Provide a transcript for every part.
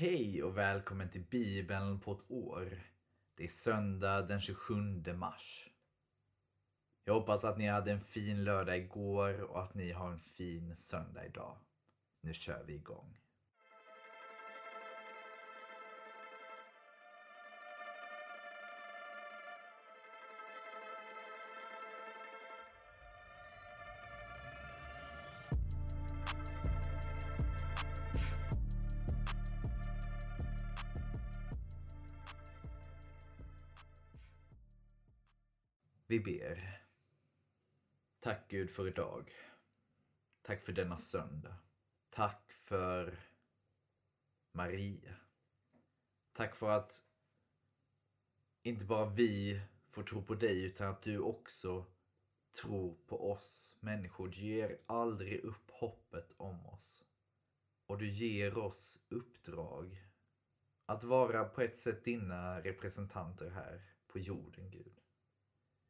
Hej och välkommen till Bibeln på ett år. Det är söndag den 27 mars. Jag hoppas att ni hade en fin lördag igår och att ni har en fin söndag idag. Nu kör vi igång. Vi ber. Tack Gud för idag. Tack för denna söndag. Tack för Maria. Tack för att inte bara vi får tro på dig utan att du också tror på oss människor. Du ger aldrig upp hoppet om oss. Och du ger oss uppdrag att vara på ett sätt dina representanter här på jorden, Gud.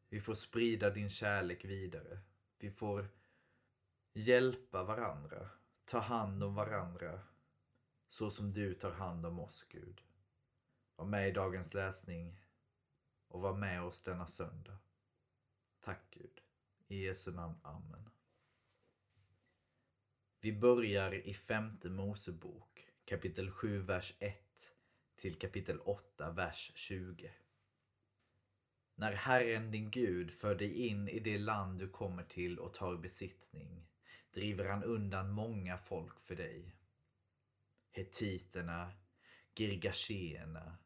Vi får sprida din kärlek vidare. Vi får hjälpa varandra, ta hand om varandra så som du tar hand om oss, Gud. Var med i dagens läsning och var med oss denna söndag. Tack Gud. I Jesu namn. Amen. Vi börjar i femte Mosebok, kapitel 7, vers 1 till kapitel 8, vers 20. När Herren din Gud för dig in i det land du kommer till och tar besittning driver han undan många folk för dig. Hetiterna, Girgashéerna,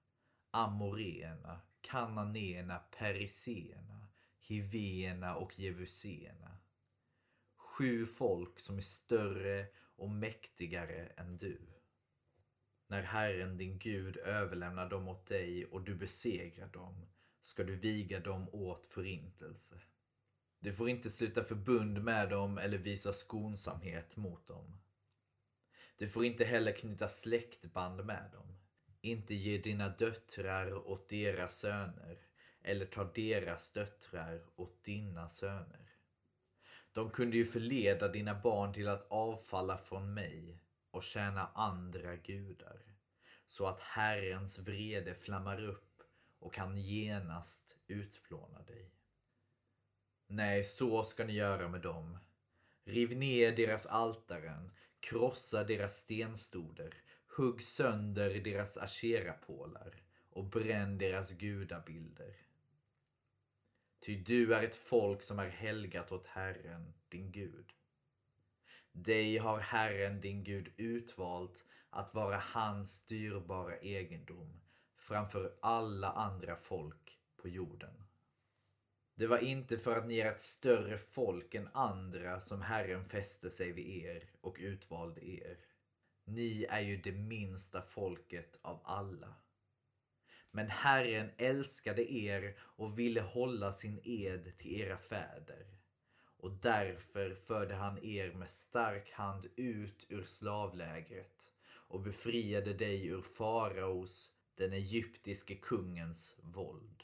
Amoreerna, Kananéerna, Periseerna, Hivéerna och Jevuséerna. Sju folk som är större och mäktigare än du. När Herren din Gud överlämnar dem åt dig och du besegrar dem ska du viga dem åt förintelse. Du får inte sluta förbund med dem eller visa skonsamhet mot dem. Du får inte heller knyta släktband med dem. Inte ge dina döttrar åt deras söner eller ta deras döttrar åt dina söner. De kunde ju förleda dina barn till att avfalla från mig och tjäna andra gudar, så att Herrens vrede flammar upp och kan genast utplåna dig. Nej, så ska ni göra med dem. Riv ner deras altaren, krossa deras stenstoder, hugg sönder deras asherapålar och bränn deras gudabilder. Ty du är ett folk som är helgat åt Herren, din Gud. Dig har Herren, din Gud, utvalt att vara hans dyrbara egendom framför alla andra folk på jorden. Det var inte för att ni är ett större folk än andra som Herren fäste sig vid er och utvalde er. Ni är ju det minsta folket av alla. Men Herren älskade er och ville hålla sin ed till era fäder. Och därför förde han er med stark hand ut ur slavlägret och befriade dig ur faraos, den egyptiske kungens våld.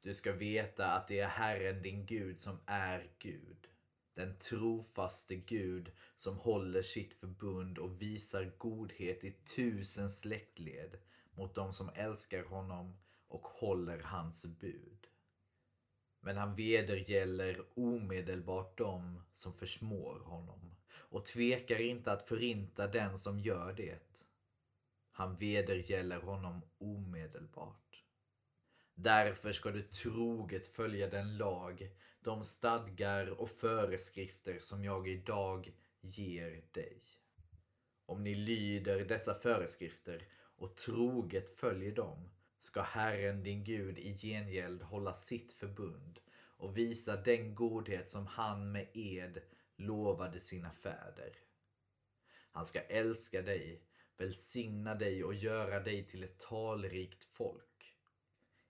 Du ska veta att det är Herren din Gud som är Gud. Den trofaste Gud som håller sitt förbund och visar godhet i tusen släktled mot dem som älskar honom och håller hans bud. Men han vedergäller omedelbart dem som försmår honom och tvekar inte att förinta den som gör det. Han vedergäller honom omedelbart. Därför ska du troget följa den lag, de stadgar och föreskrifter som jag idag ger dig. Om ni lyder dessa föreskrifter och troget följer dem ska Herren din Gud i gengäld hålla sitt förbund och visa den godhet som han med ed lovade sina fäder. Han ska älska dig välsigna dig och göra dig till ett talrikt folk.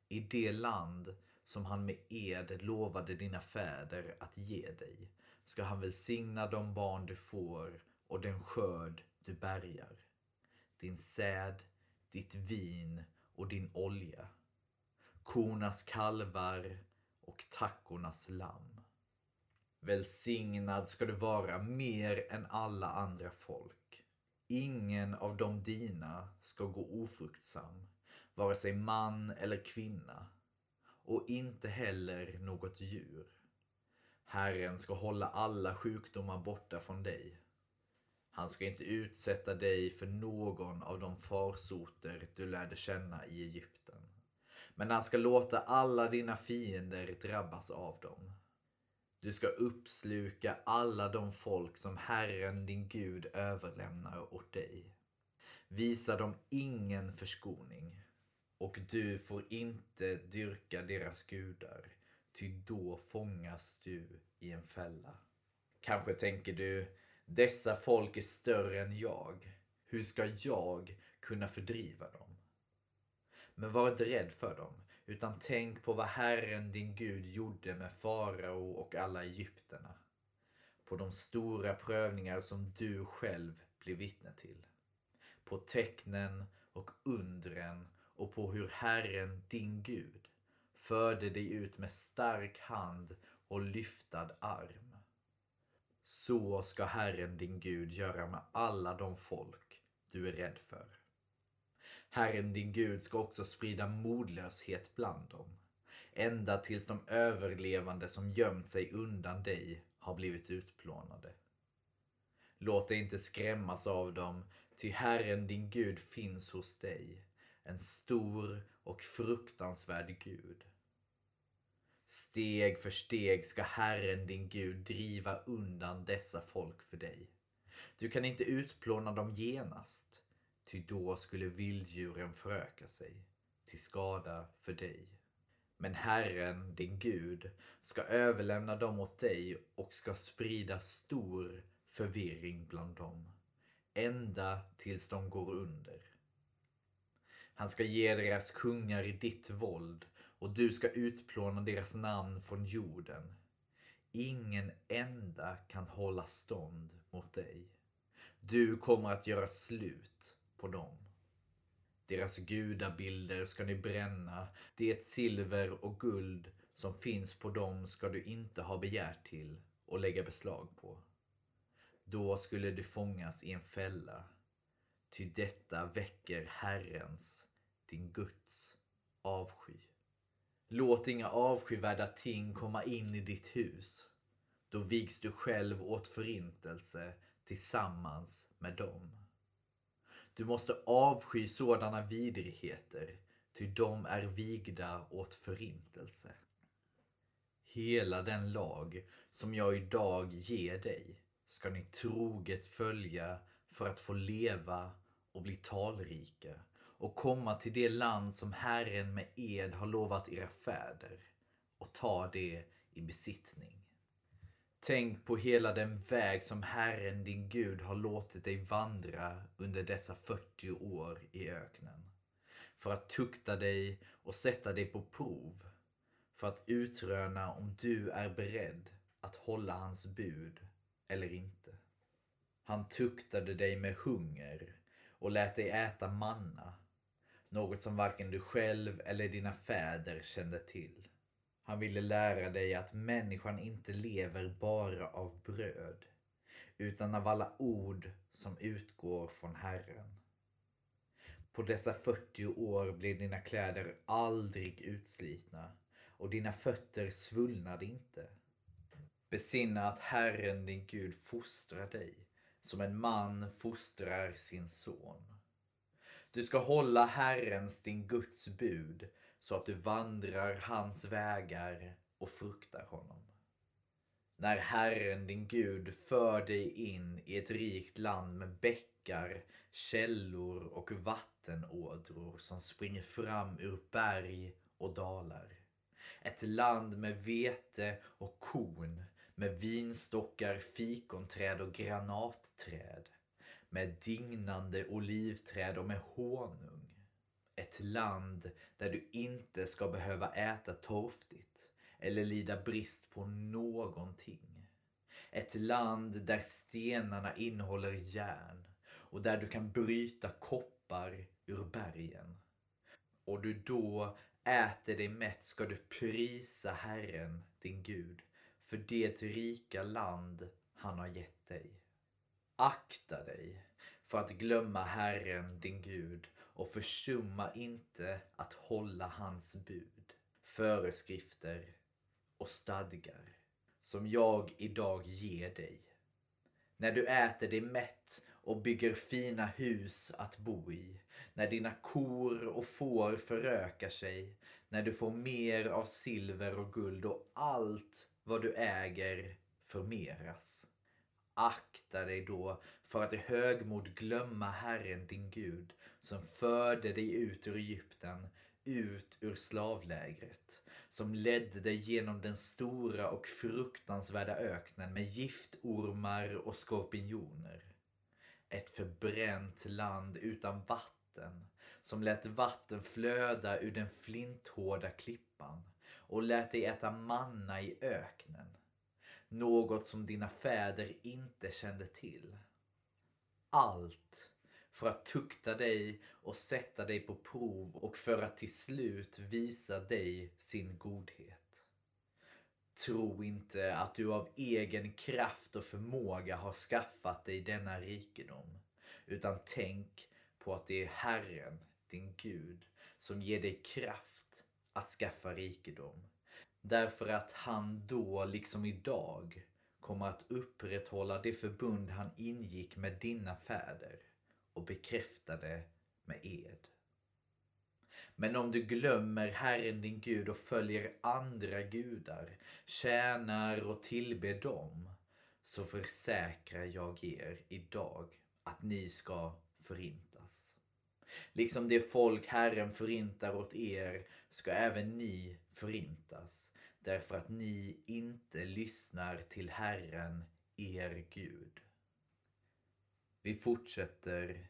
I det land som han med ed lovade dina fäder att ge dig ska han välsigna de barn du får och den skörd du bärgar. Din säd, ditt vin och din olja. Kornas kalvar och tackornas lamm. Välsignad ska du vara mer än alla andra folk ingen av de dina ska gå ofruktsam, vare sig man eller kvinna, och inte heller något djur. Herren ska hålla alla sjukdomar borta från dig. Han ska inte utsätta dig för någon av de farsoter du lärde känna i Egypten. Men han ska låta alla dina fiender drabbas av dem. Du ska uppsluka alla de folk som Herren din Gud överlämnar åt dig. Visa dem ingen förskoning och du får inte dyrka deras gudar, ty då fångas du i en fälla. Kanske tänker du, dessa folk är större än jag. Hur ska jag kunna fördriva dem? Men var inte rädd för dem, utan tänk på vad Herren din Gud gjorde med farao och alla egyptierna. På de stora prövningar som du själv blev vittne till. På tecknen och undren och på hur Herren din Gud förde dig ut med stark hand och lyftad arm. Så ska Herren din Gud göra med alla de folk du är rädd för. Herren din Gud ska också sprida modlöshet bland dem, ända tills de överlevande som gömt sig undan dig har blivit utplånade. Låt dig inte skrämmas av dem, ty Herren din Gud finns hos dig, en stor och fruktansvärd Gud. Steg för steg ska Herren din Gud driva undan dessa folk för dig. Du kan inte utplåna dem genast, ty då skulle vilddjuren föröka sig, till skada för dig. Men Herren, din Gud, ska överlämna dem åt dig och ska sprida stor förvirring bland dem, ända tills de går under. Han ska ge deras kungar i ditt våld och du ska utplåna deras namn från jorden. Ingen enda kan hålla stånd mot dig. Du kommer att göra slut på dem. Deras gudabilder ska ni bränna, det silver och guld som finns på dem ska du inte ha begärt till och lägga beslag på. Då skulle du fångas i en fälla, ty detta väcker Herrens, din Guds, avsky. Låt inga avskyvärda ting komma in i ditt hus. Då vigs du själv åt förintelse tillsammans med dem. Du måste avsky sådana vidrigheter, ty de är vigda åt förintelse. Hela den lag som jag idag ger dig ska ni troget följa för att få leva och bli talrika och komma till det land som Herren med ed har lovat era fäder och ta det i besittning. Tänk på hela den väg som Herren din Gud har låtit dig vandra under dessa 40 år i öknen. För att tukta dig och sätta dig på prov. För att utröna om du är beredd att hålla hans bud eller inte. Han tuktade dig med hunger och lät dig äta manna. Något som varken du själv eller dina fäder kände till. Han ville lära dig att människan inte lever bara av bröd, utan av alla ord som utgår från Herren. På dessa 40 år blev dina kläder aldrig utslitna och dina fötter svullnade inte. Besinna att Herren din Gud fostrar dig som en man fostrar sin son. Du ska hålla Herrens, din Guds bud så att du vandrar hans vägar och fruktar honom. När Herren din Gud för dig in i ett rikt land med bäckar, källor och vattenådror som springer fram ur berg och dalar. Ett land med vete och korn, med vinstockar, fikonträd och granatträd, med dignande olivträd och med honung ett land där du inte ska behöva äta torftigt eller lida brist på någonting. Ett land där stenarna innehåller järn och där du kan bryta koppar ur bergen. Och du då äter dig mätt ska du prisa Herren, din Gud, för det rika land han har gett dig. Akta dig för att glömma Herren din Gud och försumma inte att hålla hans bud, föreskrifter och stadgar som jag idag ger dig. När du äter dig mätt och bygger fina hus att bo i, när dina kor och får förökar sig, när du får mer av silver och guld och allt vad du äger förmeras. Akta dig då för att i högmod glömma Herren din Gud som förde dig ut ur Egypten, ut ur slavlägret, som ledde dig genom den stora och fruktansvärda öknen med giftormar och skorpioner. Ett förbränt land utan vatten, som lät vatten flöda ur den flinthårda klippan och lät dig äta manna i öknen något som dina fäder inte kände till. Allt för att tukta dig och sätta dig på prov och för att till slut visa dig sin godhet. Tro inte att du av egen kraft och förmåga har skaffat dig denna rikedom, utan tänk på att det är Herren, din Gud, som ger dig kraft att skaffa rikedom Därför att han då, liksom idag, kommer att upprätthålla det förbund han ingick med dina fäder och bekräftade med ed. Men om du glömmer Herren din Gud och följer andra gudar, tjänar och tillber dem, så försäkrar jag er idag att ni ska förintas. Liksom det folk Herren förintar åt er ska även ni förintas därför att ni inte lyssnar till Herren, er Gud. Vi fortsätter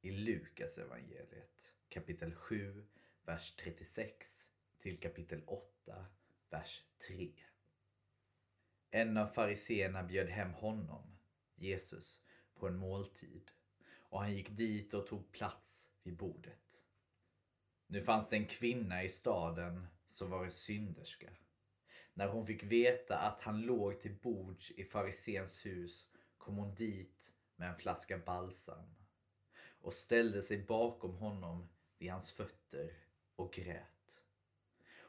i Lukas evangeliet kapitel 7, vers 36 till kapitel 8, vers 3. En av fariseerna bjöd hem honom, Jesus, på en måltid och han gick dit och tog plats vid bordet. Nu fanns det en kvinna i staden som var en synderska. När hon fick veta att han låg till bords i farisens hus kom hon dit med en flaska balsam och ställde sig bakom honom vid hans fötter och grät.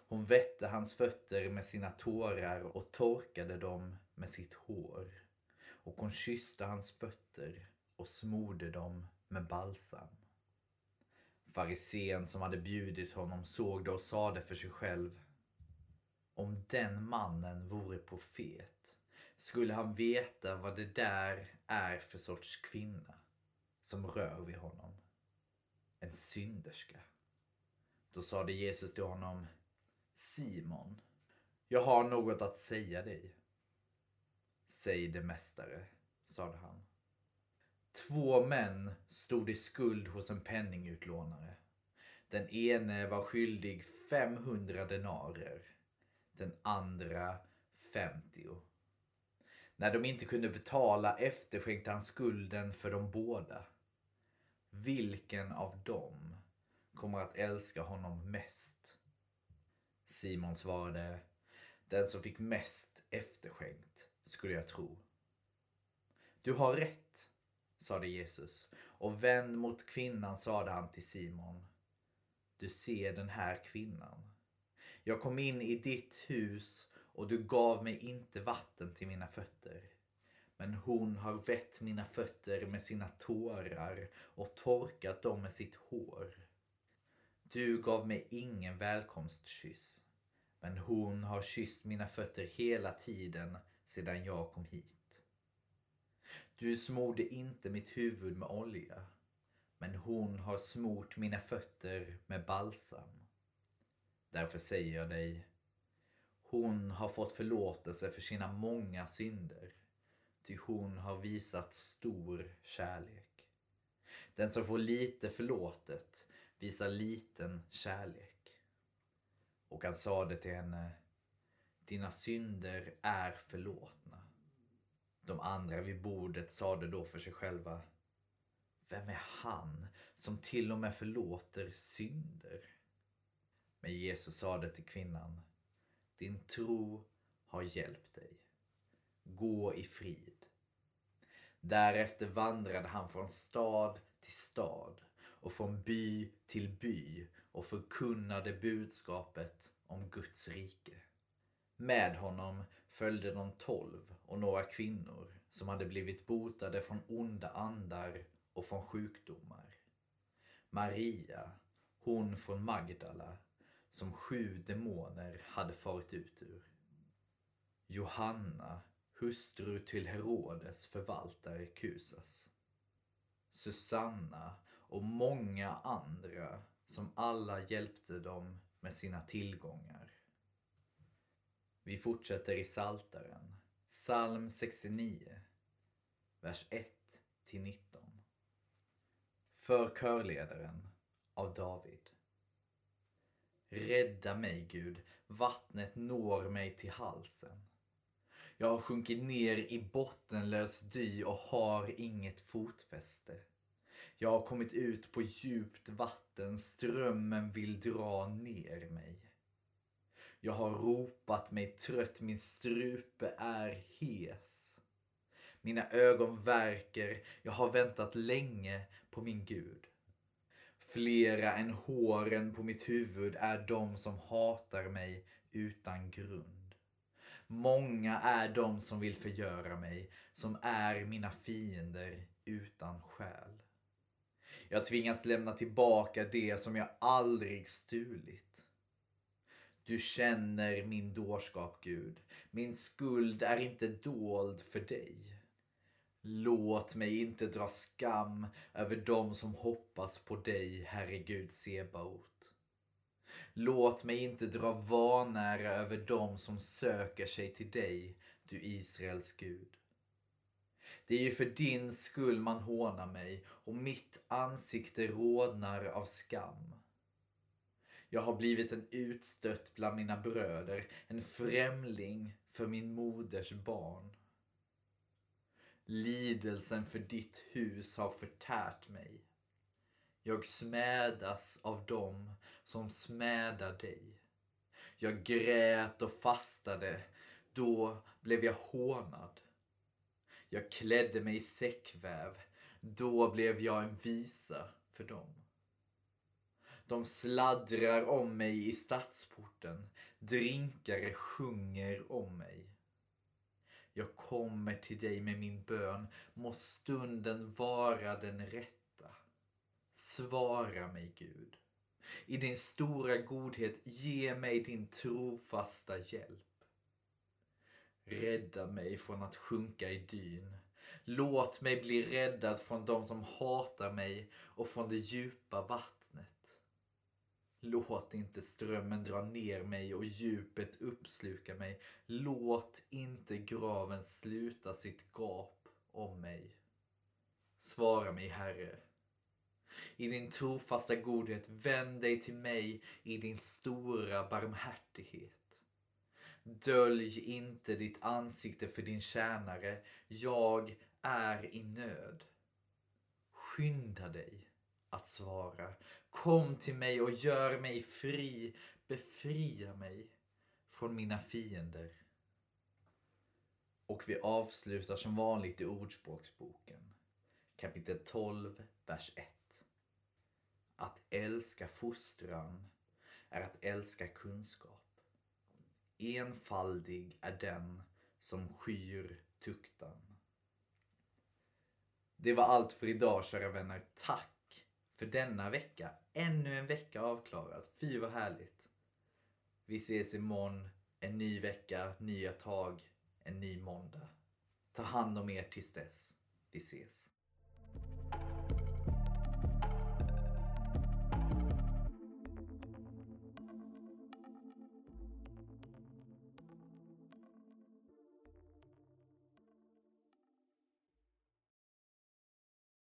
Hon vette hans fötter med sina tårar och torkade dem med sitt hår. Och hon kysste hans fötter och smorde dem med balsam. Farisén som hade bjudit honom såg det och sade för sig själv. Om den mannen vore profet skulle han veta vad det där är för sorts kvinna som rör vid honom. En synderska. Då sade Jesus till honom Simon, jag har något att säga dig. Säg det mästare, sade han. Två män stod i skuld hos en penningutlånare. Den ene var skyldig 500 denarer. Den andra 50. När de inte kunde betala efterskänkte han skulden för de båda. Vilken av dem kommer att älska honom mest? Simon svarade, den som fick mest efterskänkt, skulle jag tro. Du har rätt, sade Jesus. Och vänd mot kvinnan sade han till Simon. Du ser den här kvinnan. Jag kom in i ditt hus och du gav mig inte vatten till mina fötter. Men hon har vett mina fötter med sina tårar och torkat dem med sitt hår. Du gav mig ingen välkomstkyss, men hon har kysst mina fötter hela tiden sedan jag kom hit. Du smorde inte mitt huvud med olja, men hon har smort mina fötter med balsam. Därför säger jag dig, hon har fått förlåtelse för sina många synder, ty hon har visat stor kärlek. Den som får lite förlåtet visar liten kärlek. Och han sade till henne, dina synder är förlåtna. De andra vid bordet sade då för sig själva Vem är han som till och med förlåter synder? Men Jesus sade till kvinnan Din tro har hjälpt dig. Gå i frid. Därefter vandrade han från stad till stad och från by till by och förkunnade budskapet om Guds rike. Med honom följde de tolv och några kvinnor som hade blivit botade från onda andar och från sjukdomar. Maria, hon från Magdala, som sju demoner hade farit ut ur. Johanna, hustru till Herodes förvaltare Kusas. Susanna och många andra som alla hjälpte dem med sina tillgångar. Vi fortsätter i Saltaren, psalm 69, vers 1 till 19. För körledaren av David. Rädda mig Gud, vattnet når mig till halsen. Jag har sjunkit ner i bottenlös dy och har inget fotfäste. Jag har kommit ut på djupt vatten, strömmen vill dra ner mig. Jag har ropat mig trött, min strupe är hes. Mina ögon värker, jag har väntat länge på min Gud. Flera än håren på mitt huvud är de som hatar mig utan grund. Många är de som vill förgöra mig, som är mina fiender utan skäl. Jag tvingas lämna tillbaka det som jag aldrig stulit. Du känner min dårskap, Gud. Min skuld är inte dold för dig. Låt mig inte dra skam över dem som hoppas på dig, Herre Gud Sebaot. Låt mig inte dra vanära över dem som söker sig till dig, du Israels Gud. Det är ju för din skull man hånar mig och mitt ansikte rodnar av skam. Jag har blivit en utstött bland mina bröder, en främling för min moders barn. Lidelsen för ditt hus har förtärt mig. Jag smädas av dem som smädar dig. Jag grät och fastade, då blev jag hånad. Jag klädde mig i säckväv, då blev jag en visa för dem. De sladdrar om mig i stadsporten, drinkare sjunger om mig. Jag kommer till dig med min bön, må stunden vara den rätta. Svara mig Gud. I din stora godhet ge mig din trofasta hjälp. Rädda mig från att sjunka i dyn. Låt mig bli räddad från de som hatar mig och från det djupa vattnet. Låt inte strömmen dra ner mig och djupet uppsluka mig. Låt inte graven sluta sitt gap om mig. Svara mig, Herre. I din trofasta godhet, vänd dig till mig i din stora barmhärtighet. Dölj inte ditt ansikte för din tjänare. Jag är i nöd. Skynda dig att svara. Kom till mig och gör mig fri. Befria mig från mina fiender. Och vi avslutar som vanligt i Ordspråksboken. Kapitel 12, vers 1. Att älska fostran är att älska kunskap. Enfaldig är den som skyr tuktan. Det var allt för idag kära vänner. Tack för denna vecka. Ännu en vecka avklarad. Fy vad härligt. Vi ses imorgon. En ny vecka, nya tag, en ny måndag. Ta hand om er tills dess. Vi ses.